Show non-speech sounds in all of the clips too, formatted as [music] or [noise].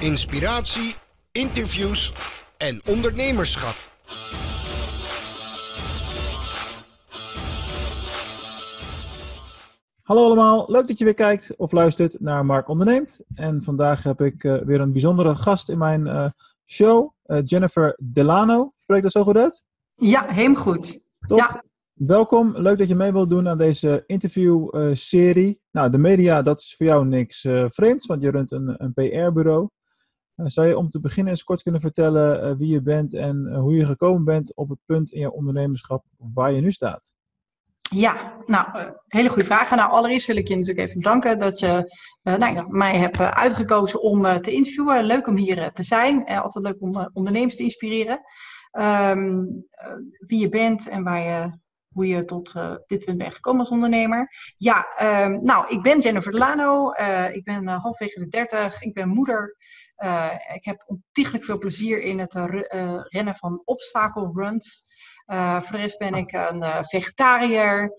inspiratie, interviews en ondernemerschap. Hallo allemaal, leuk dat je weer kijkt of luistert naar Mark Onderneemt. En vandaag heb ik uh, weer een bijzondere gast in mijn uh, show, uh, Jennifer Delano. Spreek dat zo goed uit? Ja, helemaal goed. Top. Ja. Welkom, leuk dat je mee wilt doen aan deze interviewserie. nou, de media, dat is voor jou niks vreemds, want je runt een, een PR-bureau. Zou je om te beginnen eens kort kunnen vertellen wie je bent en hoe je gekomen bent op het punt in je ondernemerschap waar je nu staat? Ja, nou, hele goede vragen. Nou, allereerst wil ik je natuurlijk even bedanken dat je nou, mij hebt uitgekozen om te interviewen. Leuk om hier te zijn. altijd leuk om ondernemers te inspireren. Um, wie je bent en waar je, hoe je tot dit punt bent gekomen als ondernemer. Ja, um, nou, ik ben Jennifer Delano. ik ben halfwege de 30. Ik ben moeder. Ik heb ontiegelijk veel plezier in het rennen van obstacle runs. Uh, voor de rest ben ik een vegetariër.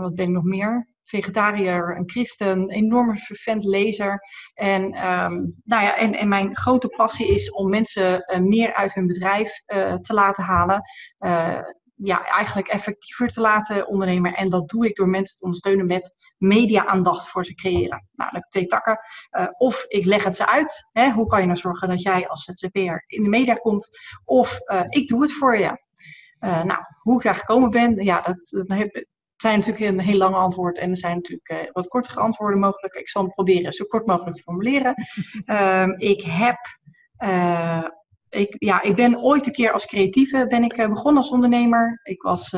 Wat ben ik nog meer? Vegetariër, een christen, enorme vervent lezer. En, um, nou ja, en, en mijn grote passie is om mensen meer uit hun bedrijf te laten halen. Ja, eigenlijk effectiever te laten ondernemen. En dat doe ik door mensen te ondersteunen met media-aandacht voor ze creëren. Nou, dat twee takken. of ik leg het ze uit. Hè? Hoe kan je nou zorgen dat jij als ZZP'er in de media komt? Of ik doe het voor je. Uh, nou, hoe ik daar gekomen ben, ja, dat, dat heb, zijn natuurlijk een heel lange antwoord en er zijn natuurlijk wat kortere antwoorden mogelijk. Ik zal het proberen zo kort mogelijk te formuleren. Uh, [laughs] ik heb, ik, ja, ik ben ooit een keer als creatieve ben ik begonnen als ondernemer. Ik was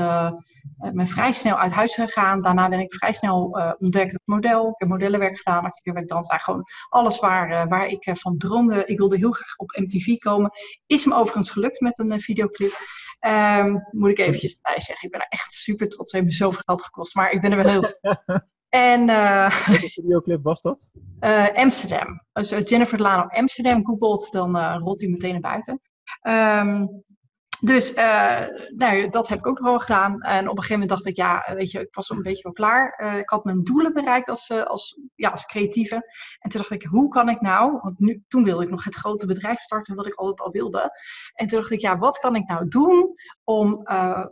ben vrij snel uit huis gegaan. Daarna ben ik vrij snel ontdekt het model. Ik heb modellenwerk gedaan, acteerwerk, dans. Daar gewoon alles waar, waar ik van droomde. Ik wilde heel graag op MTV komen. Is me overigens gelukt met een videoclip. Um, moet ik eventjes bij zeggen. Ik ben er echt super trots. Het heeft me zoveel geld gekost. Maar ik ben er wel heel [laughs] En, uh, Welke videoclip was dat? Uh, Amsterdam. Als Jennifer Lano Amsterdam googelt, dan rolt hij meteen naar buiten. Um, dus uh, nou, dat heb ik ook nog wel gedaan. En op een gegeven moment dacht ik, ja, weet je, ik was een beetje wel klaar. Uh, ik had mijn doelen bereikt als, uh, als, ja, als creatieve. En toen dacht ik, hoe kan ik nou, want nu, toen wilde ik nog het grote bedrijf starten, wat ik altijd al wilde. En toen dacht ik, ja, wat kan ik nou doen om,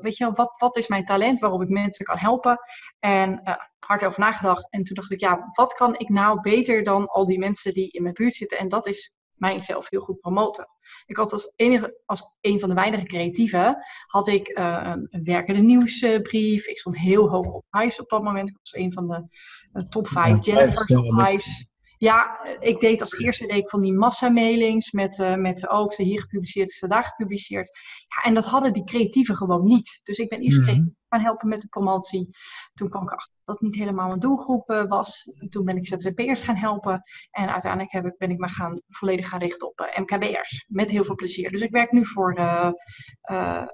weet je, wat, wat is mijn talent waarop ik mensen kan helpen? En hard over nagedacht. En toen dacht ik, ja, wat kan ik nou beter dan al die mensen die in mijn buurt zitten? En dat is mijzelf heel goed promoten. Ik had als enige, als een van de weinige creatieven, had ik uh, een, werkende nieuwsbrief. ik stond heel hoog op Hives op dat moment. Ik was een van de uh, top 5 ja, Jennifer's op Hives. Ja, ik deed als eerste deed ik van die mailings met, uh, met ook, ze hier gepubliceerd, is ze daar gepubliceerd. Ja, en dat hadden die creatieven gewoon niet. Dus ik ben eerst mm -hmm. Gaan helpen met de promotie. Toen kwam ik achter dat niet helemaal mijn doelgroep uh, was. Toen ben ik ZZP'ers gaan helpen. En uiteindelijk heb ik, ben ik me gaan, volledig gaan richten op uh, MKB'ers. Met heel veel plezier. Dus ik werk nu voor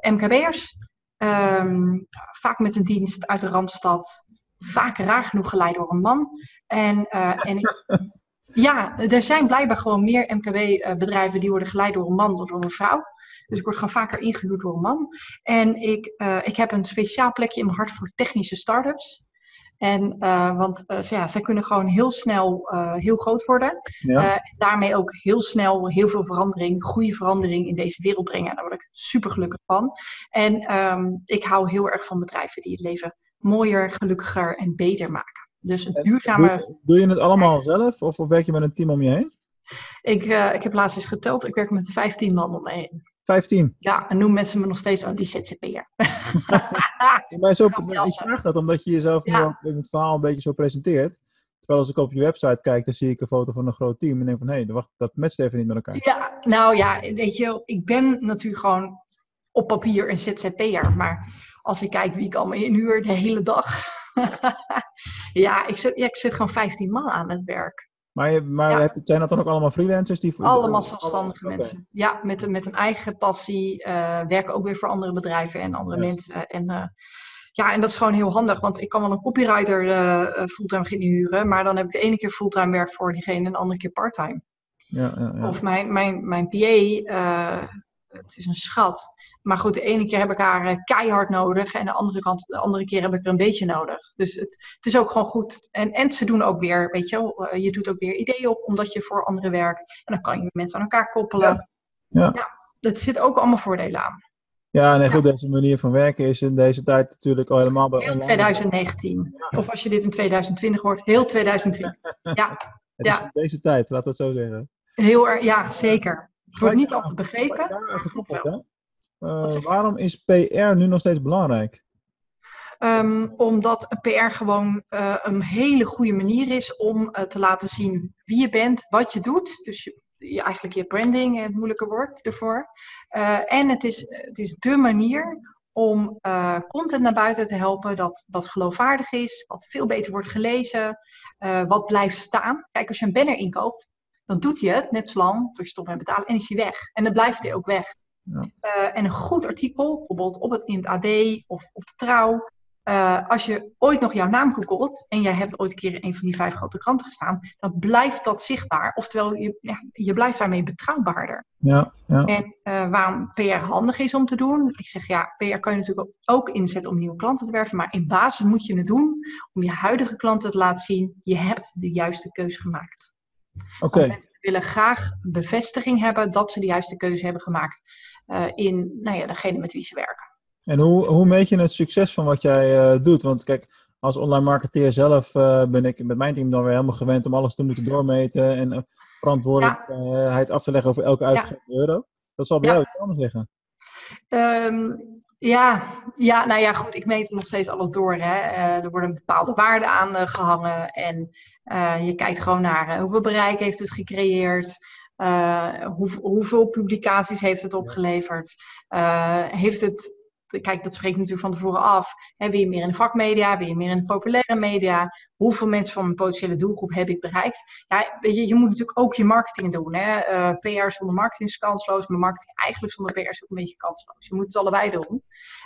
MKB'ers. Um, vaak met een dienst uit de Randstad. Vaak raar genoeg geleid door een man. En, en ik, [laughs] Ja, er zijn blijkbaar gewoon meer MKB-bedrijven die worden geleid door een man dan door een vrouw. Dus ik word gewoon vaker ingehuurd door een man. En ik, uh, ik heb een speciaal plekje in mijn hart voor technische start-ups. En, uh, want uh, ja, zij kunnen gewoon heel snel heel groot worden. Ja. daarmee ook heel snel heel veel verandering, goede verandering in deze wereld brengen. En daar word ik super gelukkig van. En um, ik hou heel erg van bedrijven die het leven mooier, gelukkiger en beter maken. Dus een duurzame... Doe, doe, je het allemaal zelf of, of werk je met een team om je heen? Ik, ik heb laatst eens geteld, ik werk met 15 man om me heen. 15? Ja, en noemen mensen me nog steeds oh, die ZZP'er. maar zo, [laughs] ik vraag dat omdat je jezelf ja. in het verhaal een beetje zo presenteert. Terwijl als ik op je website kijk, dan zie ik een foto van een groot team en denk van, hé, hey, wacht, dat matcht even niet met elkaar. Ja, nou ja, weet je, ik ben natuurlijk gewoon op papier een ZZP'er, maar als ik kijk wie ik allemaal inhuur de hele dag, [laughs] ja, ik zit, ja, ik zit gewoon 15 man aan het werk. Maar, maar ja. zijn dat dan ook allemaal freelancers? Die voor... Allemaal zelfstandige mensen. Ja, met, met een eigen passie. Uh, werken ook weer voor andere bedrijven en andere yes. mensen. En, uh, ja, en dat is gewoon heel handig. Want ik kan wel een copywriter uh, fulltime gaan huren. Maar dan heb ik de ene keer fulltime werk voor diegene en de andere keer parttime. Ja, ja, ja. Of mijn, mijn, mijn PA het is een schat. Maar goed, de ene keer heb ik haar eh, keihard nodig en de andere, kant, de andere keer heb ik er een beetje nodig. Dus het, het is ook gewoon goed. En, en ze doen ook weer, weet je wel, je doet ook weer ideeën op omdat je voor anderen werkt. En dan kan je mensen aan elkaar koppelen. Ja. ja dat zit ook allemaal voordelen aan. Ja, nee, goed, deze manier van werken is in deze tijd natuurlijk al helemaal bij Heel 2019. Of als je dit in 2020 hoort, heel 2020. [laughs] Ja. Het is ja. deze tijd, laten we het zo zeggen. Heel erg, ja, zeker. Het wordt niet altijd begrepen. Uh, waarom is PR nu nog steeds belangrijk? Um, omdat PR gewoon uh, een hele goede manier is om uh, te laten zien wie je bent, wat je doet. Dus je, je, eigenlijk je branding, het moeilijke woord ervoor. En het is, het is de manier om uh, content naar buiten te helpen dat, dat geloofwaardig is, wat veel beter wordt gelezen, uh, wat blijft staan. Kijk, als je een banner inkoopt, dan doet hij het net zo lang tot je stopt met betalen en is hij weg. En dan blijft hij ook weg. Ja. en een goed artikel, bijvoorbeeld op het, in het AD of op de Trouw, uh, als je ooit nog jouw naam googelt en jij hebt ooit een keer in een van die vijf grote kranten gestaan, dan blijft dat zichtbaar. Oftewel, je, ja, je blijft daarmee betrouwbaarder. Ja, ja. En uh, waarom PR handig is om te doen? Ik zeg ja, PR kan je natuurlijk ook inzetten om nieuwe klanten te werven, maar in basis moet je het doen om je huidige klanten te laten zien, je hebt de juiste keuze gemaakt. Oké. Okay. Mensen willen graag bevestiging hebben dat ze de juiste keuze hebben gemaakt in nou ja, degene met wie ze werken. En hoe, hoe meet je het succes van wat jij uh, doet? Want kijk, als online marketeer zelf uh, ben ik met mijn team dan weer helemaal gewend om alles te moeten doormeten en uh, verantwoordelijkheid ja. af te leggen over elke uitgegeven ja. euro. Dat zal bij ja. jou iets anders liggen. Um, ja, ja, nou ja, goed, ik meet nog steeds alles door. Hè. er worden bepaalde waarden aan gehangen en je kijkt gewoon naar hoeveel bereik heeft het gecreëerd. Hoe, hoeveel publicaties heeft het opgeleverd? heeft het kijk, dat spreekt natuurlijk van tevoren af. Hè, wil je meer in de vakmedia? Wil je meer in de populaire media? Hoeveel mensen van mijn potentiële doelgroep heb ik bereikt? Ja, weet je, je moet natuurlijk ook je marketing doen. Hè? Uh, PR zonder marketing is kansloos, maar marketing eigenlijk zonder PR is ook een beetje kansloos. Je moet het allebei doen.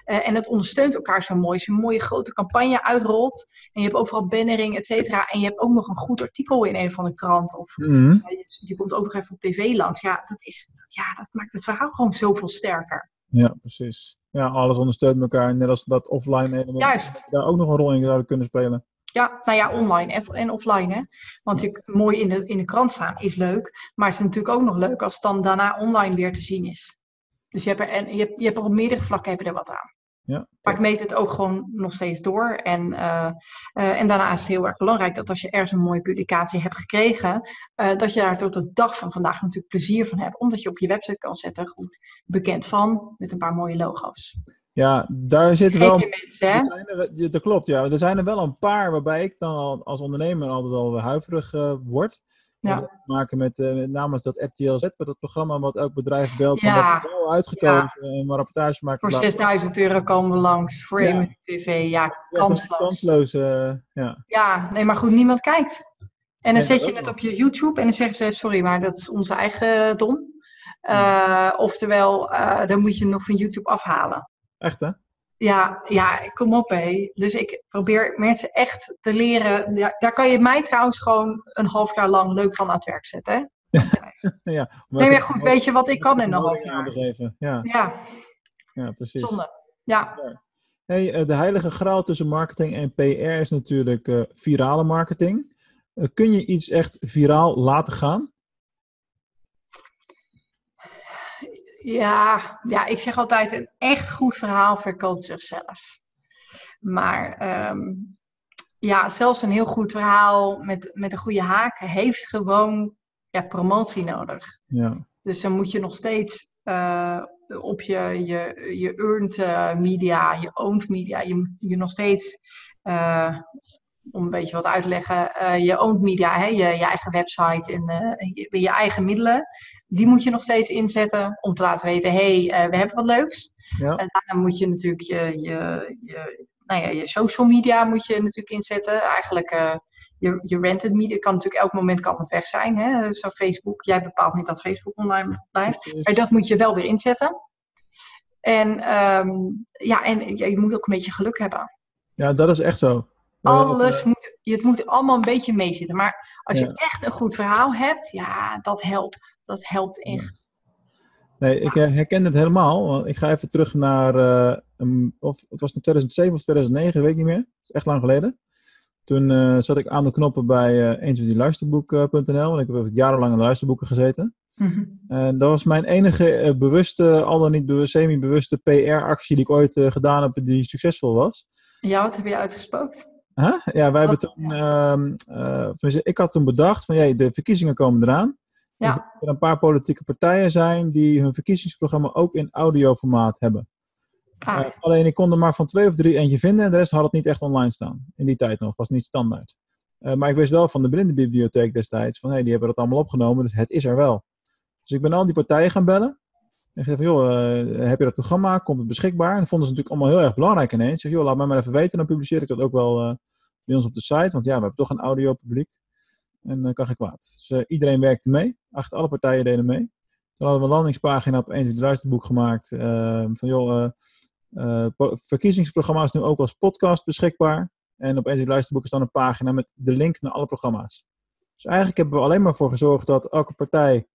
Uh, en het ondersteunt elkaar zo mooi. Als je een mooie grote campagne uitrolt en je hebt overal bannering, et cetera, en je hebt ook nog een goed artikel in een of andere krant of mm. uh, je, je, komt ook nog even op tv langs. Ja dat, is, dat, ja, dat maakt het verhaal gewoon zoveel sterker. Ja, precies. Ja, alles ondersteunt elkaar. Net als dat offline element Juist. daar ook nog een rol in zouden kunnen spelen. Ja, nou ja, online en offline. Hè? Want je mooi in de, in de krant staan is leuk. Maar het is natuurlijk ook nog leuk als het dan daarna online weer te zien is. Dus je hebt er, en je hebt, je hebt er op meerdere vlakken heb je er wat aan. Ja, maar ik meet het ook gewoon nog steeds door. En, uh, uh, en daarna is het heel erg belangrijk dat als je ergens een mooie publicatie hebt gekregen, uh, dat je daar tot de dag van vandaag natuurlijk plezier van hebt. Omdat je op je website kan zetten, goed bekend van, met een paar mooie logo's. Ja, daar zit wel. Mensen, hè? Er, dat klopt, ja. Er zijn er wel een paar waarbij ik dan als ondernemer altijd al huiverig word. Ja. Dat te maken met, uh, met name dat RTLZ, met dat programma wat elk bedrijf belt. Ja. Van wel uitgekozen ja. en maar rapportage maken. Voor 6000 euro komen we langs. Voor ja. een tv. Ja, kansloos. Kansloos, uh, ja. Ja, nee, maar goed, niemand kijkt. En dan zet je het op je YouTube en dan zeggen ze, sorry, maar dat is onze eigen dom. Uh, oftewel, dan moet je nog van YouTube afhalen. Echt, hè? Ja, ja, kom op hé. Dus ik probeer mensen echt te leren. Ja, daar kan je mij trouwens gewoon een half jaar lang leuk van aan het werk zetten. Hè? [laughs] ja, nee, maar goed, weet je wat ik kan in een half jaar? Ja. ja. ja, precies. Zonde. Ja. ja. Hey, de heilige graal tussen marketing en PR is natuurlijk uh, virale marketing. Uh, kun je iets echt viraal laten gaan? Ja, ja, ik zeg altijd, een echt goed verhaal verkoopt zichzelf. Maar um, ja, zelfs een heel goed verhaal met, met een goede haak heeft gewoon ja, promotie nodig. Ja. Dus dan moet je nog steeds uh, op je, je, je earned uh, media, je owned media, je moet je nog steeds uh, om een beetje wat uit te leggen, uh, je owned media, hè, je, je eigen website en uh, je, je, eigen middelen, die moet je nog steeds inzetten om te laten weten, hé, hey, uh, we hebben wat leuks. Ja. En daarna moet je natuurlijk je, je, je, nou ja, je social media moet je natuurlijk inzetten. Eigenlijk je, je rented media kan natuurlijk elk moment kan het weg zijn. Hè? Zo Facebook, jij bepaalt niet dat Facebook online blijft, maar dat moet je wel weer inzetten. En um, ja, en je moet ook een beetje geluk hebben. Ja, dat is echt zo. Alles moet, het moet allemaal een beetje meezitten. Maar als je echt een goed verhaal hebt, ja, dat helpt. Dat helpt echt. Nee, ik eh, herken het helemaal. Want ik ga even terug naar, eh, een- of het was in 2007 of 2009, weet ik niet meer. Dat is echt lang geleden. Toen eh, zat ik aan de knoppen bij uh, eenswithieluisterboek.nl. En ik heb jarenlang aan de luisterboeken gezeten. Mhm. En dat was mijn enige bewuste, al dan niet bewust- semi-bewuste PR-actie die ik ooit gedaan heb die succesvol was. Ja, wat heb je uitgespookt? Huh? Ja, wij hebben toen, ehm, eh, ik had toen bedacht van, de verkiezingen komen eraan. Ja. Dat er een paar politieke partijen zijn die hun verkiezingsprogramma ook in audioformaat hebben. Ah, Eh, alleen ik kon er maar van twee of drie eentje vinden en de rest had het niet echt online staan. In die tijd nog, was niet standaard. Eh, maar ik wist wel van de blindenbibliotheek destijds van hé, die hebben dat allemaal opgenomen, dus het is er wel. Dus ik ben al die partijen gaan bellen. En gezegd van joh, eh, heb je dat programma? Komt het beschikbaar? En dat vonden ze natuurlijk allemaal heel erg belangrijk ineens. Zeg joh, laat mij maar even weten, dan publiceer ik dat ook wel eh, bij ons op de site. Want ja, we hebben toch een audiopubliek. En dan kan ik kwaad. Dus eh, iedereen werkte mee. Achter alle partijen deden mee. Toen hadden we een landingspagina op 1 luisterboek gemaakt. eh, van joh, eh, eh, po- verkiezingsprogramma is nu ook als podcast beschikbaar. En op 1 luisterboek is dan een pagina met de link naar alle programma's. Dus eigenlijk hebben we alleen maar voor gezorgd dat elke partij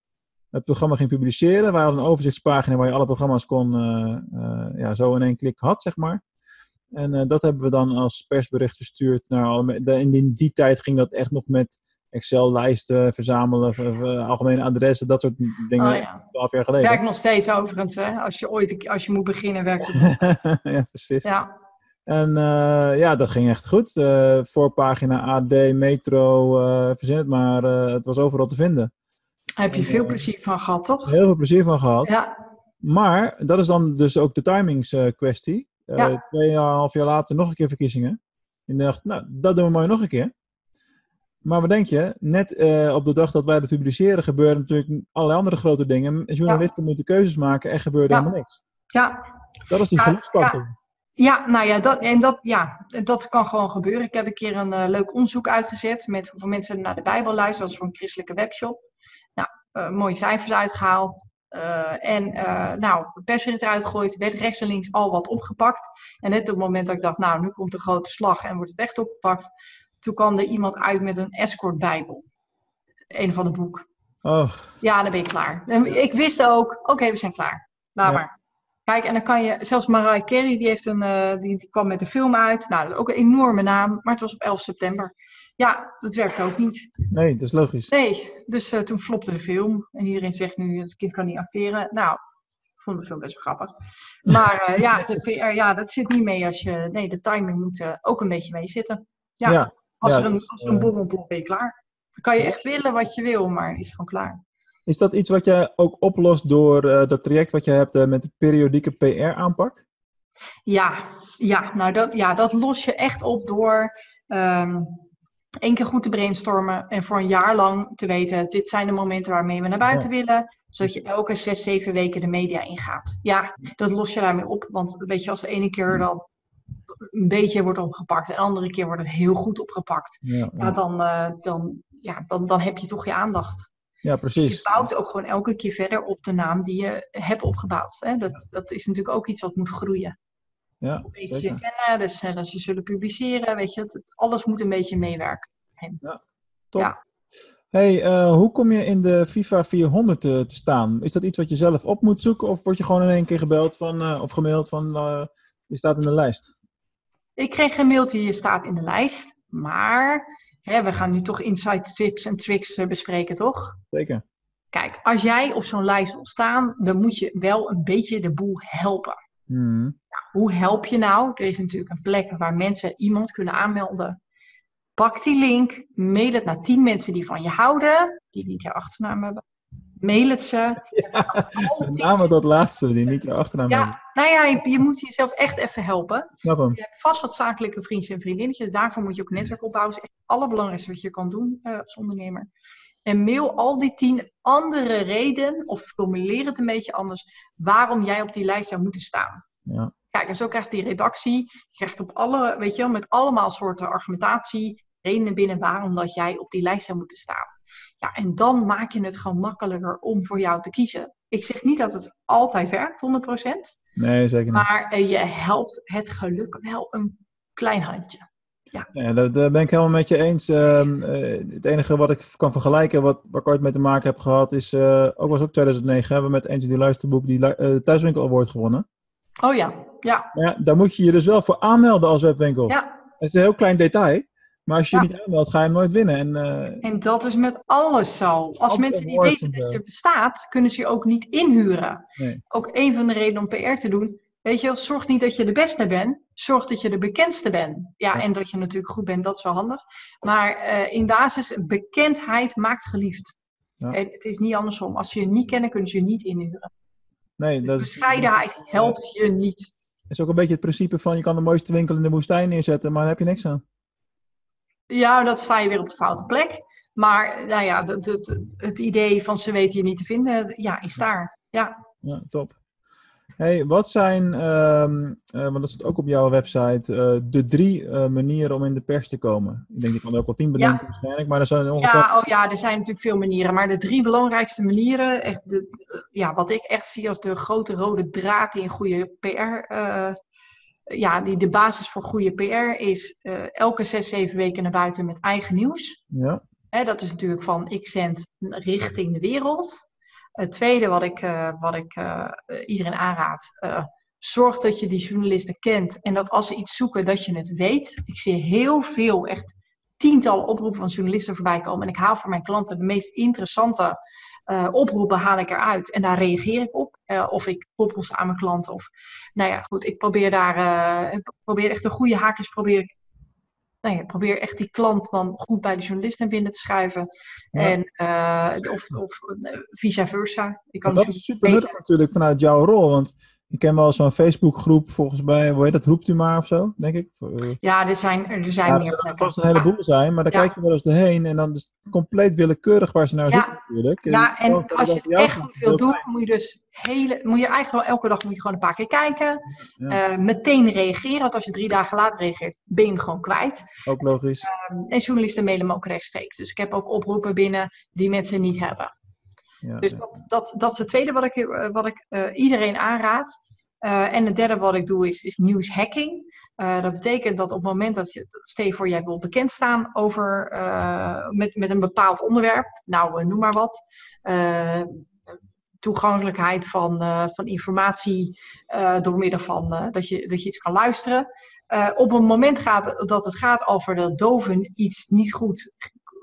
het programma ging publiceren. Wij hadden een overzichtspagina waar je alle programma's kon, eh, eh, ja, zo in één klik had, zeg maar. En eh, dat hebben we dan als persbericht verstuurd naar alle. In die, tijd ging dat echt nog met Excel-lijsten verzamelen, algemene adressen, dat soort dingen. oh ja. 12 jaar geleden. Werkt nog steeds overigens, hè? Als je ooit als je moet beginnen, werkt het. [laughs] ja, precies. Ja, En ja, dat ging echt goed. Eh voorpagina AD, Metro, eh verzin het maar. het was overal te vinden. Daar heb je veel plezier van gehad, toch? Heel veel plezier van gehad. Ja, Maar dat is dan dus ook de timings eh, kwestie. Eh Ja. Tweeënhalf jaar later nog een keer verkiezingen. En ik dacht, nou, dat doen we mooi nog een keer. Maar wat denk je? Net eh, op de dag dat wij dat publiceren gebeuren natuurlijk allerlei andere grote dingen. Journalisten moeten keuzes maken en gebeurde Ja. helemaal niks. ja. Dat is die geluksfactor. Ja, nou ja, dat, en dat, ja, dat kan gewoon gebeuren. Ik heb een keer een leuk onderzoek uitgezet met hoeveel mensen naar de Bijbel luisteren. Dat was voor een christelijke webshop. Eh, mooie cijfers uitgehaald. Eh, en eh nou, persbericht eruit gegooid, werd rechts en links al wat opgepakt. En net op het moment dat ik dacht, nou, nu komt de grote slag en wordt het echt opgepakt. Toen kwam er iemand uit met een escort Bijbel. Een van de boek. Oh, Ja, dan ben je klaar. En ik wist ook, oké, we zijn klaar. Laat Ja. maar. Kijk, en dan kan je, zelfs Mariah Carey, die, heeft een, die, die kwam met een film uit. Nou, dat is ook een enorme naam, maar het was op 11 september. Ja, dat werkte ook niet. nee, dat is logisch. Nee, dus eh, toen flopte de film. En iedereen zegt nu, het kind kan niet acteren. Nou, ik vond de film best wel grappig. [laughs] Maar eh, ja, de PR, ja, dat zit niet mee als je... Nee, de timing moet eh, ook een beetje mee zitten. Ja, Ja, als, ja, er een, dus, als er een bom ontploft, ben je klaar. Dan kan je echt willen wat je wil, maar het is gewoon klaar. Is dat iets wat jij ook oplost door dat traject wat je hebt met de periodieke PR-aanpak? Ja, ja, nou dat, ja, dat los je echt op door ehm één keer goed te brainstormen en voor een jaar lang te weten, dit zijn de momenten waarmee we naar buiten willen, zodat je elke zes, zeven weken de media ingaat. Ja, dat los je daarmee op, want weet je, als de ene keer dan een beetje wordt opgepakt en de andere keer wordt het heel goed opgepakt, Ja, ja, dan, eh, dan, ja, dan, dan heb je toch je aandacht. ja Je precies. bouwt ook gewoon elke keer verder op de naam die je hebt opgebouwd. Hè? Dat, dat is natuurlijk ook iets wat moet groeien Ja, beetje je zeker. kennen, dus eh, dat je zullen publiceren, weet je, het, alles moet een beetje meewerken. Top. Ja. Hey, eh, hoe kom je in de FIFA 400 te, te staan? Is dat iets wat je zelf op moet zoeken of word je gewoon in één keer gebeld van, eh, of gemaild van eh, je staat in de lijst? Ik kreeg een mailtje, je staat in de lijst, maar hè, we gaan nu toch inside tips en tricks eh, bespreken, toch? Zeker. Kijk, als jij op zo'n lijst wil staan, dan moet je wel een beetje de boel helpen. Mhm. Hoe help je nou? Er is natuurlijk een plek waar mensen iemand kunnen aanmelden. Pak die link, mail het naar tien mensen die van je houden, die niet jouw achternaam hebben. Mail het ze. Tien name dat laatste, die niet je achternaam hebben. Ja, nou ja, je, je moet jezelf echt even helpen. Snap hem. Je hebt vast wat zakelijke vrienden en vriendinnetjes. Daarvoor moet je ook netwerk opbouwen. Dat is echt het allerbelangrijkste wat je kan doen eh, als ondernemer. En mail al die tien andere redenen, of formuleer het een beetje anders, waarom jij op die lijst zou moeten staan. Ja. Kijk, en zo krijgt die redactie, je krijgt op alle, weet je wel, met allemaal soorten argumentatie, redenen binnen waarom dat jij op die lijst zou moeten staan. Ja, en dan maak je het gewoon makkelijker om voor jou te kiezen. Ik zeg niet dat het altijd werkt, 100%. Nee, zeker niet. Maar eh, je helpt het geluk wel een klein handje. Ja. Ja, dat dat ben ik helemaal met je eens. Ehm, eh, het enige wat ik kan vergelijken, wat, waar ik ooit mee te maken heb gehad, is, eh, ook was ook 2009, hebben we met eentje die luisterboek die Thuiswinkel Award gewonnen. Oh ja, ja, ja, daar moet je je dus wel voor aanmelden als webwinkel. ja. Het is een heel klein detail, maar als je Ja. niet aanmeldt, ga je hem nooit winnen. En, eh, En dat is met alles zo. Als mensen niet weten en dat je bestaat, kunnen ze je ook niet inhuren. Nee. Ook een van de redenen om PR te doen. Weet je, zorg niet dat je de beste bent. Zorg dat je de bekendste bent. Ja, Ja. en dat je natuurlijk goed bent, dat is wel handig. Maar eh, in basis, bekendheid maakt geliefd. Ja. En het is niet andersom. Als ze je niet kennen, kunnen ze je niet inhuren. nee, dat is, Bescheidenheid helpt je niet. is ook een beetje het principe van je kan de mooiste winkel in de woestijn neerzetten, maar daar heb je niks aan. Ja, dat sta je weer op de foute plek. Maar nou ja, het, het, het idee van ze weten je niet te vinden, ja, is daar. Ja. Ja, top. Hey, wat zijn, ehm, eh, want dat staat ook op jouw website, eh, de drie eh, manieren om in de pers te komen? Ik denk, je kan er ook wel tien bedenken waarschijnlijk, maar er zijn. Ja, oh ja, er zijn natuurlijk veel manieren. Maar de drie belangrijkste manieren, echt de, ja, wat ik echt zie als de grote rode draad in goede PR, ja, die de basis voor goede PR is eh, elke zes, zeven weken naar buiten met eigen nieuws. Ja, Hè, dat is natuurlijk van ik zend richting de wereld. Het tweede wat ik, eh, wat ik eh, iedereen aanraad, zorg dat je die journalisten kent en dat als ze iets zoeken, dat je het weet. Ik zie heel veel, echt tientallen oproepen van journalisten voorbij komen. En ik haal voor mijn klanten de meest interessante oproepen haal ik eruit. En daar reageer ik op. Eh, of ik koppel ze aan mijn klanten. Of, nou ja, goed, ik probeer daar, eh, ik probeer echt de goede haakjes, probeer nou ja, probeer echt die klant dan goed bij de journalist naar binnen te schuiven. Ja. En, eh, of, of vice versa. Ik kan dat is super nuttig natuurlijk vanuit jouw rol, want ik ken wel zo'n Facebookgroep volgens mij, hoe heet dat, roept u maar of zo, denk ik? Eh, Ja, er zijn, er zijn Ja, er meer zullen er plekken. vast een heleboel zijn, maar daar Ja. kijk je wel eens doorheen en dan is het compleet willekeurig waar ze naar Ja. zoeken natuurlijk. Ja, En en als je het echt goed wil doen, moet je dus hele, moet je eigenlijk wel elke dag moet je gewoon een paar keer kijken. Eh, meteen reageren, want als je drie dagen later reageert, ben je hem gewoon kwijt. Ook logisch. En journalisten mailen me ook rechtstreeks. Dus ik heb ook oproepen binnen die mensen niet hebben. Ja, Dus dat, dat, dat is het tweede wat ik, eh, wat ik eh, iedereen aanraad. Eh, en het derde wat ik doe is, is nieuwshacking. Dat betekent dat op het moment dat je, stel voor, jij wil bekend staan over, met, met een bepaald onderwerp, nou noem maar wat, toegankelijkheid van, van informatie door middel van dat, je, dat je iets kan luisteren. Op een moment gaat, dat het gaat over dat doven iets niet goed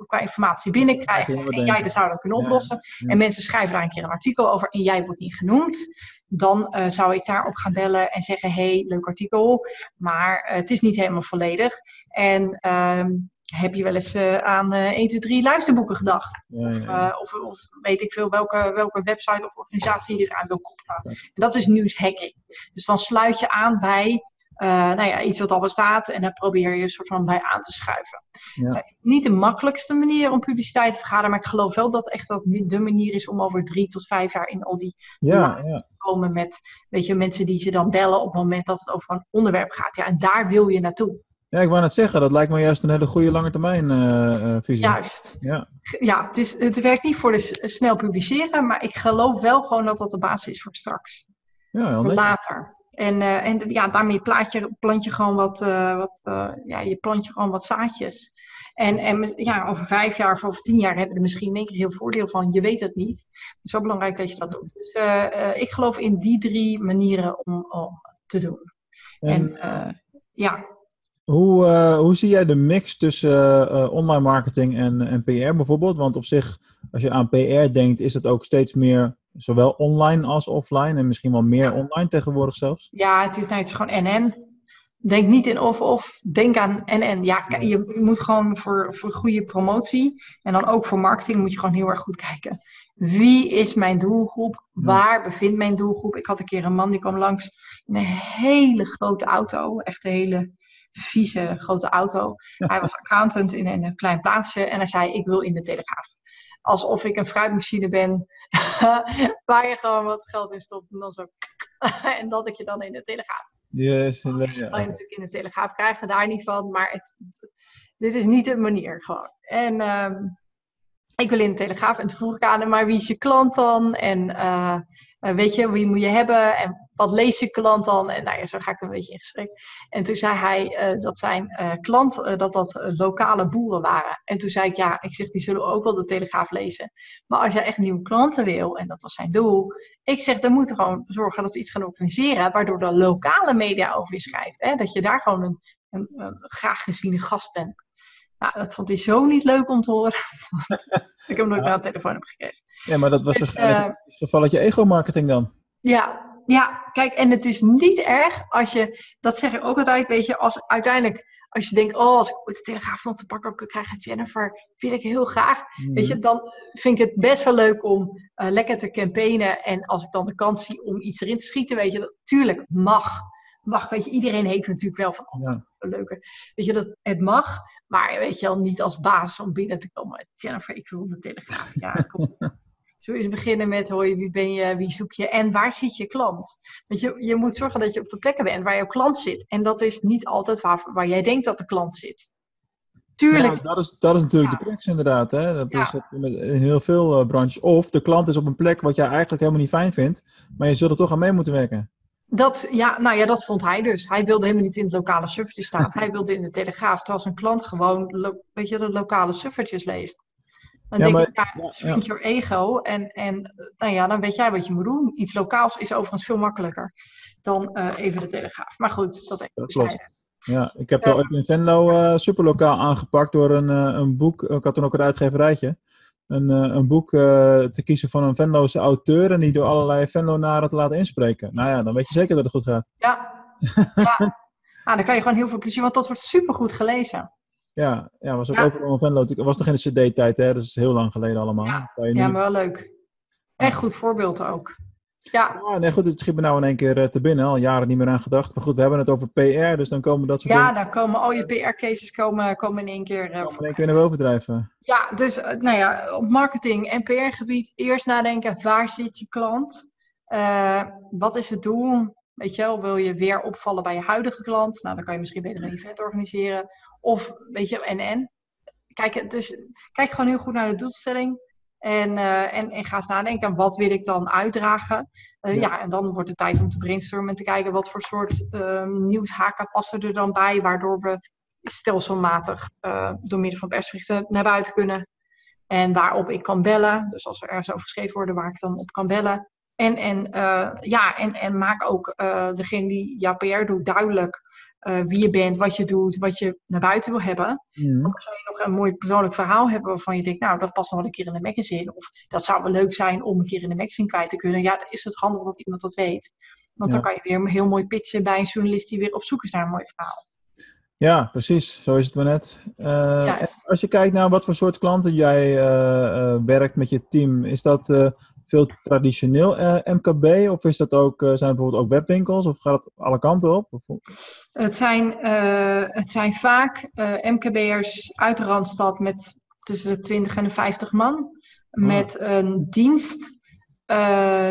qua informatie binnenkrijgen en jij dat zou dat kunnen oplossen ja. en mensen schrijven daar een keer een artikel over en jij wordt niet genoemd, dan eh, zou ik daarop gaan bellen en zeggen: hey, leuk artikel, maar eh, het is niet helemaal volledig. En ehm, heb je wel eens eh, aan eh 1, 2, 3 luisterboeken gedacht? Ja, ja, ja. Of, of weet ik veel welke, welke website of organisatie je eraan wil koppelen. En dat is nieuwshacking. Dus dan sluit je aan bij eh, nou ja, iets wat al bestaat en dan probeer je een soort van bij aan te schuiven. Ja. Eh, niet de makkelijkste manier om publiciteit te vergaderen, maar ik geloof wel dat echt dat de manier is om over drie tot vijf jaar in al die ja, ja. te komen met weet je, mensen die ze dan bellen op het moment dat het over een onderwerp gaat. Ja, en daar wil je naartoe. Ja, ik wou net zeggen, dat lijkt me juist een hele goede lange termijn eh, visie. Juist. Ja. Ja, het, is, het werkt niet voor de snel publiceren, maar ik geloof wel gewoon dat dat de basis is voor straks. Ja, heel Voor later. En, eh, en ja, daarmee plaat je, plant je gewoon wat, eh, wat eh, ja, je plant je gewoon wat zaadjes. En, en ja, over vijf jaar of over tien jaar hebben we er misschien in één keer heel voordeel van. Je weet het niet. Het is wel belangrijk dat je dat doet. Dus ik geloof in die drie manieren om, om te doen. En, En ja, hoe, eh, hoe zie jij de mix tussen eh, eh, online marketing en, en PR bijvoorbeeld? Want op zich, als je aan PR denkt, is het ook steeds meer zowel online als offline en misschien wel meer online tegenwoordig zelfs. ja, het is, nou, het is gewoon NN. Denk niet in of-of, denk aan NN. Ja, je moet gewoon voor, voor goede promotie en dan ook voor marketing moet je gewoon heel erg goed kijken. Wie is mijn doelgroep? Waar bevindt mijn doelgroep? Ik had een keer een man die kwam langs in een hele grote auto. Echt een hele vieze grote auto. Hij was accountant in een klein plaatsje en hij zei: Ik wil in de Telegraaf. Alsof ik een fruitmachine ben [laughs] waar je gewoon wat geld in stopt en dan zo. [laughs] en dat ik je dan in de Telegraaf Yes, ja. kan je natuurlijk in de Telegraaf krijgen, daar niet van. Maar het, dit is niet de manier gewoon. En ehm, ik wil in de Telegraaf en toen vroeg ik aan hem, maar wie is je klant dan? En eh, eh, weet je, wie moet je hebben? En wat leest je klant dan? En nou ja, zo ga ik een beetje in gesprek. En toen zei hij uh, dat zijn klant, dat dat lokale boeren waren. En toen zei ik, ja, ik zeg, die zullen ook wel de Telegraaf lezen. Maar als jij echt nieuwe klanten wil, en dat was zijn doel, ik zeg, dan moeten we gewoon zorgen dat we iets gaan organiseren, waardoor de lokale media over je schrijft. Hè? Dat je daar gewoon een, een, een graag geziene gast bent. Nou, dat vond hij zo niet leuk om te horen. [laughs] ik hem nooit ja. naar de telefoon heb gekregen. Ja, maar dat was dus, een gevalletje ego-marketing dan? Ja, ja, kijk, en het is niet erg als je, dat zeg ik ook altijd, weet je, als uiteindelijk, als je denkt, oh, als ik ooit de telegraaf nog te pakken kan krijgen, Jennifer, wil ik heel graag. Mm. Weet je, dan vind ik het best wel leuk om uh, lekker te campaignen. En als ik dan de kans zie om iets erin te schieten, weet je, dat tuurlijk mag. Mag, weet je, iedereen heeft natuurlijk wel van, oh, ja. leuke. Weet je, dat het mag, maar weet je wel, niet als basis om binnen te komen. Jennifer, ik wil de telegraaf. Ja, kom. [laughs] Zo eens beginnen met hoi, wie ben je, wie zoek je en waar zit je klant? Want je, je moet zorgen dat je op de plekken bent waar jouw klant zit. En dat is niet altijd waar, waar jij denkt dat de klant zit. Tuurlijk. Ja, dat, is, dat is natuurlijk ja. de crux inderdaad. Hè? Dat ja. is met, in heel veel uh, branches. Of de klant is op een plek wat jij eigenlijk helemaal niet fijn vindt. Maar je zult er toch aan mee moeten werken. Dat, ja, nou ja, dat vond hij dus. Hij wilde helemaal niet in het lokale suffertje staan. [laughs] hij wilde in de Telegraaf, terwijl zijn klant gewoon, weet je, de lokale suffertjes leest. Dan ja, denk maar, ik, ja, ja, shrink your ego. En, en nou ja, dan weet jij wat je moet doen. Iets lokaals is overigens veel makkelijker dan uh, even de Telegraaf. Maar goed, dat even dat klopt. Ja, ik heb uh, in Venlo uh, superlokaal aangepakt door een, een boek. Ik had toen ook een uitgeverijtje. Een, een boek te kiezen van een Venloze auteur. En die door allerlei Venlo-naren te laten inspreken. Nou ja, dan weet je zeker dat het goed gaat. Ja, [laughs] ja. Ah, dan kan je gewoon heel veel plezier. Want dat wordt supergoed gelezen. Ja, ja was ook ja. overal een Venlo. Het was nog in de CD-tijd, hè? Dat is heel lang geleden allemaal. Ja, ja maar wel leuk. Echt goed voorbeeld ook. Ja. ja, nee, goed, het schiet me nou in één keer uh, te binnen. Al jaren niet meer aan gedacht. Maar goed, we hebben het over PR, dus dan komen dat soort ja, dingen... dan komen al je PR-cases komen, komen in één keer... Uh, in één keer naar boven drijven. Ja, dus uh, nou ja, op marketing- en PR-gebied eerst nadenken, waar zit je klant? wat is het doel? Weet je wel, wil je weer opvallen bij je huidige klant? Nou, dan kan je misschien beter een event organiseren. Of, weet je, en en. Kijk, dus, kijk gewoon heel goed naar de doelstelling. En, uh, en, en ga eens nadenken, wat wil ik dan uitdragen? Uh, ja. ja. en dan wordt het tijd om te brainstormen en te kijken wat voor soort uh, nieuwshaken passen er dan bij, waardoor we stelselmatig uh, door middel van persberichten naar buiten kunnen. En waarop ik kan bellen. Dus als er ergens over geschreven wordt, waar ik dan op kan bellen. En, en, ja, en, en maak ook degene die jouw PR doet duidelijk uh, wie je bent, wat je doet, wat je naar buiten wil hebben. Mm. Dan ga je nog een mooi persoonlijk verhaal hebben waarvan je denkt, nou, dat past nog wel een keer in de magazine. Of dat zou wel leuk zijn om een keer in de magazine kwijt te kunnen. Ja, dan is het handig dat iemand dat weet. Want ja. dan kan je weer heel mooi pitchen bij een journalist die weer op zoek is naar een mooi verhaal. Ja, precies. Zo is het maar net. Uh, als je kijkt naar wat voor soort klanten jij uh, werkt met je team, is dat veel traditioneel uh, MKB? Of is dat ook, uh, zijn er bijvoorbeeld ook webwinkels? Of gaat het alle kanten op? Het, zijn, uh, het zijn vaak MKB'ers uit de Randstad met tussen de 20 en de 50 man. Oh. Met een dienst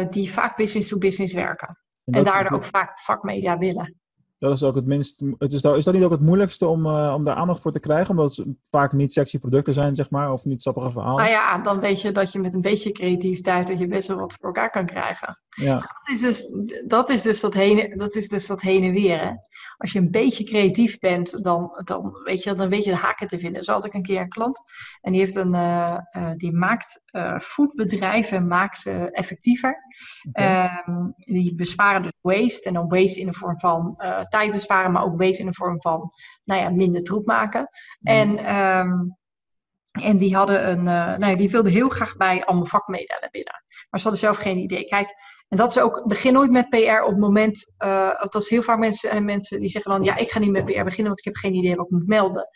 die vaak business to business werken. En, en daardoor ook vaak vakmedia willen. Dat is ook het minst. Het is, dat, is dat niet ook het moeilijkste om, uh, om daar aandacht voor te krijgen? Omdat het vaak niet sexy producten zijn, zeg maar, of niet sappige verhalen. Nou ja, dan weet je dat je met een beetje creativiteit dat je best wel wat voor elkaar kan krijgen. Ja. Dat is dus dat, is dus dat, heen, dat, is dus dat heen en weer. Hè? Als je een beetje creatief bent, dan, dan, weet je, dan weet je de haken te vinden. Zo had ik een keer een klant en die, heeft een, uh, uh, die maakt foodbedrijven maakt ze effectiever. Okay. Um, die besparen dus waste en dan waste in de vorm van tijd besparen, maar ook waste in de vorm van nou ja, minder troep maken. Mm. En um, en die hadden een, uh, nou, die wilden heel graag bij allemaal vakmedia binnen. Maar ze hadden zelf geen idee. Kijk, en dat is ook, begin nooit met PR op het moment, uh, althans heel vaak mensen, mensen die zeggen dan, ja, ik ga niet met PR beginnen, want ik heb geen idee wat ik moet melden.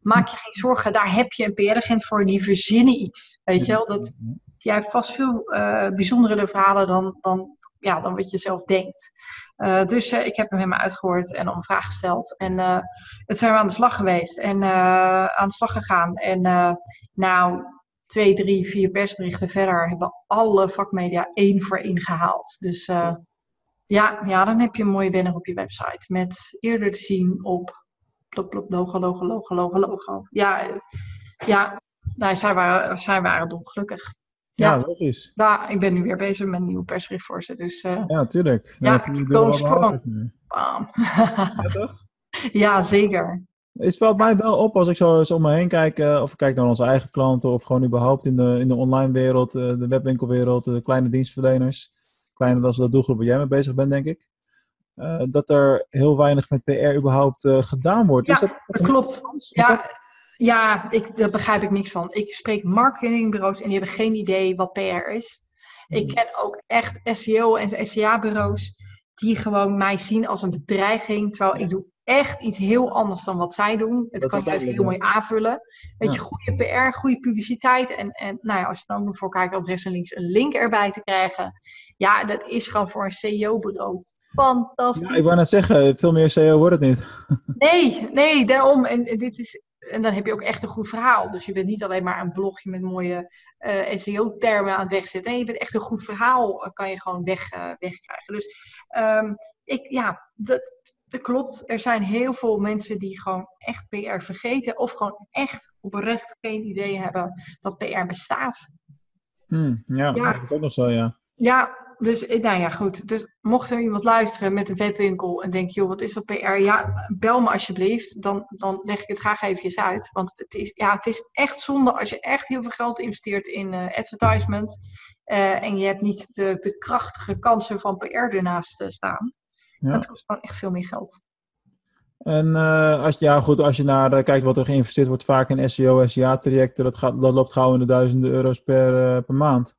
Maak je geen zorgen, daar heb je een PR-agent voor, die verzinnen iets. Weet je wel, dat, die heeft vast veel uh, bijzondere verhalen dan, dan, ja, dan wat je zelf denkt. Uh, dus uh, ik heb hem helemaal uitgehoord en om vraag gesteld. En het zijn we aan de slag geweest en aan de slag gegaan. En nou, twee, drie, vier persberichten verder hebben alle vakmedia één voor één gehaald. Dus ja, ja, dan heb je een mooie banner op je website. Met eerder te zien op plop, plop, logo, logo, logo, logo, logo. Ja, ja nou, zij, waren, zij waren dolgelukkig. Ja, Ja. logisch. Ja, ik ben nu weer bezig met een nieuwe persbericht voor ze. Dus eh Ja, tuurlijk. Ja, Dan go deur wel strong. bam. Ja, toch? [laughs] ja, zeker. Het valt mij wel op als ik zo eens om me heen kijk, eh, of ik kijk naar onze eigen klanten, of gewoon überhaupt in de, in de online wereld, eh, de webwinkelwereld, de kleine dienstverleners. Kleiner dan de doelgroep waar jij mee bezig bent, denk ik. Dat er heel weinig met PR überhaupt gedaan wordt. Is Ja, dat Dat klopt. Ja, ja ik, daar begrijp ik niks van. Ik spreek marketingbureaus en die hebben geen idee wat PR is. Ik Mhm. ken ook echt SEO en SEA-bureaus die gewoon mij zien als een bedreiging. Terwijl ik doe echt iets heel anders dan wat zij doen. Het is kan juist heel mooi aanvullen. Weet Ja. je, goede PR, goede publiciteit. En, en nou ja, als je dan ook nog voor kijkt op rechts en links een link erbij te krijgen. Ja, dat is gewoon voor een CEO-bureau fantastisch. Ja, ik wou net zeggen, veel meer SEO wordt het niet. Nee, nee, daarom. En dit is, en dan heb je ook echt een goed verhaal. Dus je bent niet alleen maar een blogje met mooie eh, SEO-termen aan het wegzetten. Nee, je bent echt een goed verhaal, eh, kan je gewoon weg, eh, wegkrijgen. Dus ehm, ik, ja, dat, dat klopt. Er zijn heel veel mensen die gewoon echt PR vergeten. Of gewoon echt oprecht geen idee hebben dat PR bestaat. Hmm, ja, Ja. dat is ook nog zo, ja. Ja, dus eh, nou ja, goed. Dus mocht er iemand luisteren met een webwinkel en denkt, joh, wat is dat PR? Ja, bel me alsjeblieft. Dan, dan leg ik het graag eventjes uit. Want het is, ja, het is echt zonde als je echt heel veel geld investeert in eh, advertisement. eh, en je hebt niet de, de krachtige kansen van PR ernaast eh, staan. Ja. Dat kost gewoon echt veel meer geld. En als, ja, goed, als je naar kijkt wat er geïnvesteerd wordt, vaak in SEO, SEA-trajecten, dat, gaat, dat loopt gauw in de duizenden euro's per, per maand.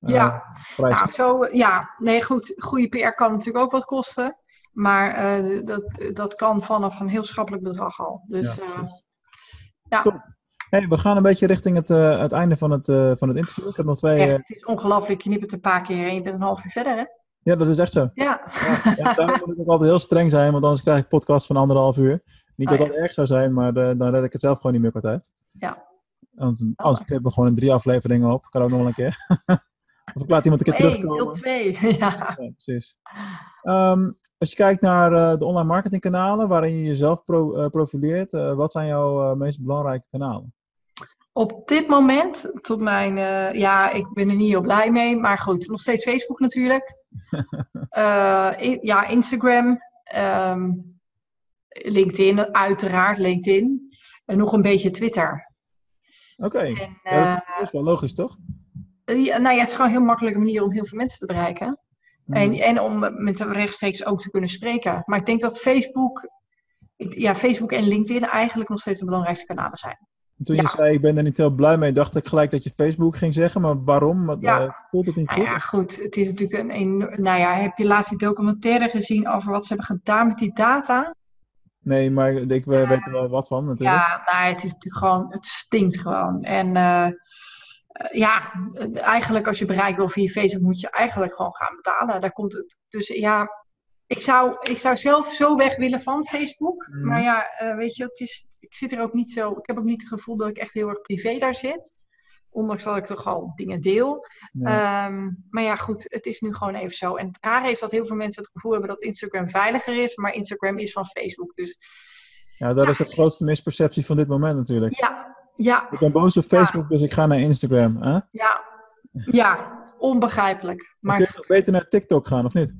Eh, Ja, vrij Nou, zo, eh, ja, nee, goed. Goede PR kan natuurlijk ook wat kosten. Maar eh, dat, dat kan vanaf een heel schappelijk bedrag al. Dus Ja, eh, ja. Hey, we gaan een beetje richting het, eh, het einde van het, eh, van het interview. Ik heb nog twee. Echt, eh, het is ongelooflijk. Je knipt een paar keer en je bent een half uur verder, hè? ja, dat is echt zo. Ja. Ja, ja, daarom moet ik ook altijd heel streng zijn, want anders krijg ik podcast van anderhalf uur. Niet Oh, dat ja. dat erg zou zijn, maar eh, dan red ik het zelf gewoon niet meer qua tijd. Ja. Anders, anders knippen we gewoon in drie afleveringen op. Kan ook nog wel een keer. [laughs] of ik laat iemand een keer terugkomen. deel twee. [laughs] ja. Ja, precies. Ehm, als je kijkt naar eh, de online marketingkanalen waarin je jezelf pro- eh, profileert, eh, wat zijn jouw meest belangrijke kanalen? Op dit moment, tot mijn... ja, ik ben er niet heel blij mee. Maar goed, nog steeds Facebook natuurlijk. [laughs] Ja, Instagram. ehm, LinkedIn, uiteraard LinkedIn. En nog een beetje Twitter. Oké, ja, dat is wel logisch, toch? Ja, nou ja, het is gewoon een heel makkelijke manier om heel veel mensen te bereiken. En, Hmm. en om met rechtstreeks ook te kunnen spreken. Maar ik denk dat Facebook, ik- ja, Facebook en LinkedIn eigenlijk nog steeds de belangrijkste kanalen zijn. Toen je ja. zei, ik ben er niet heel blij mee, dacht ik gelijk dat je Facebook ging zeggen. Maar waarom? Want, Ja. eh, voelt het niet Nou goed? ja, goed, het is natuurlijk een enorm. Nou ja, heb je laatst die documentaire gezien over wat ze hebben gedaan met die data? Nee, maar ik we- weet er wel wat van natuurlijk. Ja, nou, het is natuurlijk gewoon, het stinkt gewoon. En eh, eh, ja, het- eigenlijk als je bereik wil via Facebook, moet je eigenlijk gewoon gaan betalen. Daar komt het. Dus ja, ik zou, ik zou zelf zo weg willen van Facebook. Mhm. Maar ja, eh, weet je, het is, ik zit er ook niet zo. Ik heb ook niet het gevoel dat ik echt heel erg privé daar zit. Ondanks dat ik toch al dingen deel. Ja. Ehm, maar ja, goed, het is nu gewoon even zo. En het rare is dat heel veel mensen het gevoel hebben dat Instagram veiliger is. Maar Instagram is van Facebook. Dus ja, dat ja. is de grootste misperceptie van dit moment natuurlijk. ja, ja, Ik ben boos op Facebook, dus ik ga naar Instagram. Hè? ja, ja, onbegrijpelijk. Maar kun je beter naar TikTok gaan, of niet?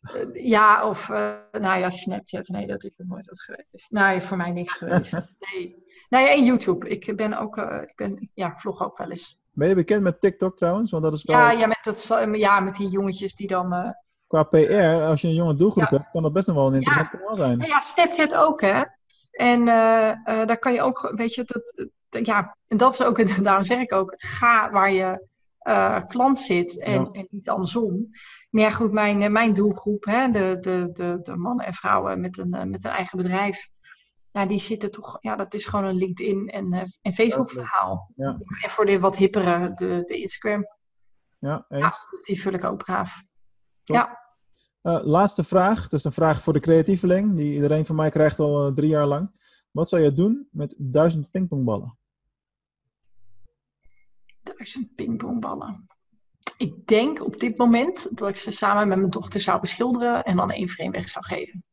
eh, ja, of eh, nou ja, Snapchat. Nee, dat is nooit wat geweest. Nee, voor mij niks geweest. [laughs] Nee. Nou ja, en YouTube. Ik ben ook, eh, ik ben, ja, vlog ook wel eens. Ben je bekend met TikTok trouwens? Want dat is wel, Ja, ja, met dat, ja, met die jongetjes die dan... qua PR, als je een jonge doelgroep Ja. hebt, kan dat best nog wel een interessant kanaal zijn. Ja, Snapchat ook, hè. En eh, eh, daar kan je ook, weet je, dat, dat- ja, en dat is ook, [laughs] daarom zeg ik ook, ga waar je eh, klant zit en, Ja. en niet andersom. Maar ja, goed, mijn, mijn doelgroep, hè, de, de, de, de mannen en vrouwen met een, met een eigen bedrijf, ja, die zitten toch, ja, dat is gewoon een LinkedIn en, eh, en Facebook verhaal. Ja. En voor de wat hippere, de, de Instagram, Ja, ja, eens. dus die vul ik ook braaf. Eh, laatste vraag. Dat is een vraag voor de creatieveling, die iedereen van mij krijgt al eh, drie jaar lang. Wat zou je doen met duizend pingpongballen? Duizend pingpongballen. Ik denk op dit moment dat ik ze samen met mijn dochter zou beschilderen en dan één frame weg zou geven.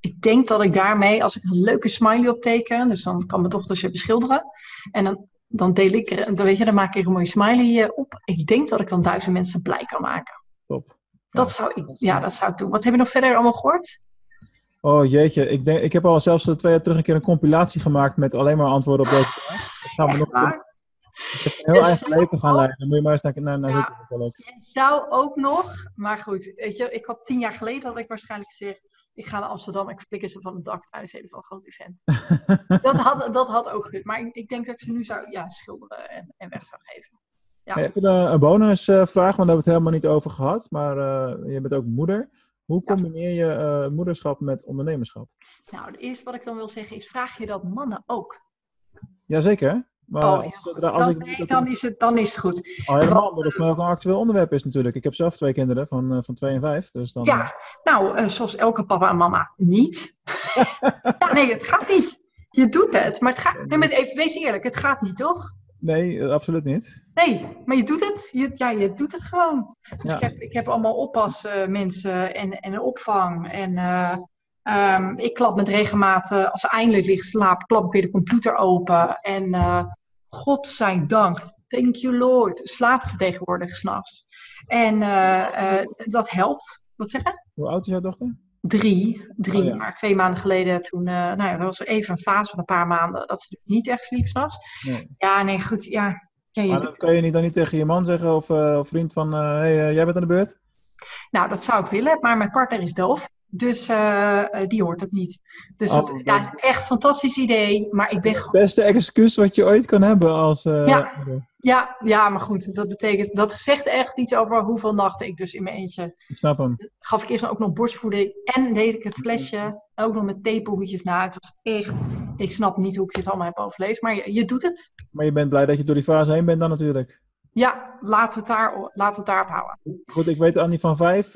Ik denk dat ik daarmee, als ik een leuke smiley opteken, dus dan kan mijn dochter ze beschilderen. En dan dan deel ik dan weet je, dan maak ik een mooie smiley eh, op. Ik denk dat ik dan duizend mensen blij kan maken. Top. Dat zou ik, ja, dat zou ik doen. Wat heb je nog verder allemaal gehoord? Oh jeetje, ik, denk, ik heb al zelfs twee jaar terug een keer een compilatie gemaakt met alleen maar antwoorden op deze vraag. Dat gaan we nog doen. heb een heel Je eigen leven gaan leiden. Dan moet je maar eens naar, naar, naar Ja. is wel. Je zou ook nog, maar goed, weet je, ik had tien jaar geleden had ik waarschijnlijk gezegd, ik ga naar Amsterdam, ik flikker ze van het dak tijdens een van een groot event. [laughs] dat, had, dat had ook goed, maar ik, ik denk dat ik ze nu zou ja, schilderen en, en weg zou geven. Ja. Hey, een, een bonusvraag, want daar hebben we het helemaal niet over gehad. Maar eh, je bent ook moeder. Hoe combineer je eh, moederschap met ondernemerschap? Nou, het eerste wat ik dan wil zeggen is, vraag je dat mannen ook? Jazeker. Maar Oh, ja. als, zodra- als dan, ik nee, dat dan, is het, dan is het goed. al helemaal, omdat het ook een actueel onderwerp is natuurlijk. Ik heb zelf twee kinderen van, eh, van twee en vijf. Dus dan, Ja, nou, zoals elke papa en mama niet. [laughs] ja, nee, het gaat niet. Je doet het, maar het gaat. Nee, maar even, wees eerlijk, het gaat niet, toch? Nee, eh, absoluut niet. Nee, maar je doet het. Je, ja, je doet het gewoon. Dus Ja. ik, heb, ik heb allemaal oppasmensen en, en een opvang. En eh, ehm, ik klap met regelmaat, eh, als eindelijk ligt slaap, klap ik weer de computer open. En eh godzijdank, thank you Lord, slaapt ze tegenwoordig s'nachts. En eh, eh, dat helpt. Wat zeggen? Hoe oud is jouw dochter? Drie, drie Oh ja. maar twee maanden geleden toen, eh, nou ja, er was even een fase van een paar maanden dat ze niet echt sliep s'nachts. Nee. Ja, nee, goed, ja. ja je Maar doet dat kan je niet, dan niet tegen je man zeggen of, eh, of vriend van... hé, hey, eh, jij bent aan de beurt? Nou, dat zou ik willen, maar mijn partner is doof. Dus eh, eh, die hoort het niet. Dus dat, Oh, ja, dat- is echt een fantastisch idee. Maar ik ben Het gewoon. beste excuus wat je ooit kan hebben als... eh, Ja. Ja, ja, maar goed, dat betekent. Dat zegt echt iets over hoeveel nachten ik dus in mijn eentje. Ik snap hem. Gaf ik eerst ook nog borstvoeding en deed ik het flesje. Ook nog met theepoeltjes na. Het was echt. Ik snap niet hoe ik dit allemaal heb overleefd. Maar je, je doet het. Maar je bent blij dat je door die fase heen bent dan natuurlijk. Ja, laten we het, daar, laten we het daarop houden. Goed, ik weet Annie van vijf.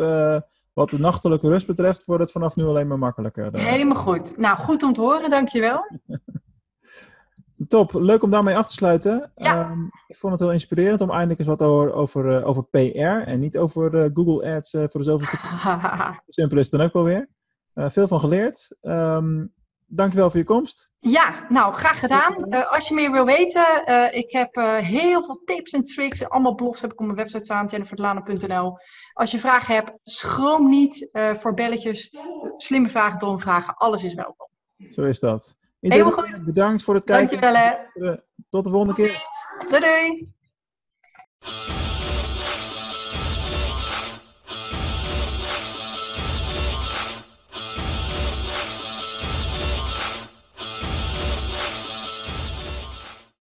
Wat de nachtelijke rust betreft, wordt het vanaf nu alleen maar makkelijker. eh. Helemaal goed. Nou, goed om te horen, dankjewel. [laughs] Top, leuk om daarmee af te sluiten. Ja. Ehm, ik vond het heel inspirerend om eindelijk eens wat te horen over, eh, over PR en niet over eh, Google Ads voor de zoveelste keer. Zo [laughs] simpel is het dan ook wel weer. Eh, veel van geleerd. Ehm dankjewel voor je komst. Ja, nou, graag gedaan. Eh, als je meer wil weten, eh, ik heb eh, heel veel tips en tricks. Allemaal blogs heb ik op mijn website staan, jenniferdelano.nl. Als je vragen hebt, schroom niet voor belletjes. Slimme vragen, domme vragen, alles is welkom. Zo is dat. Helemaal Iedereen, bedankt voor het kijken. Dankjewel hè. Tot de volgende keer. Doei doei.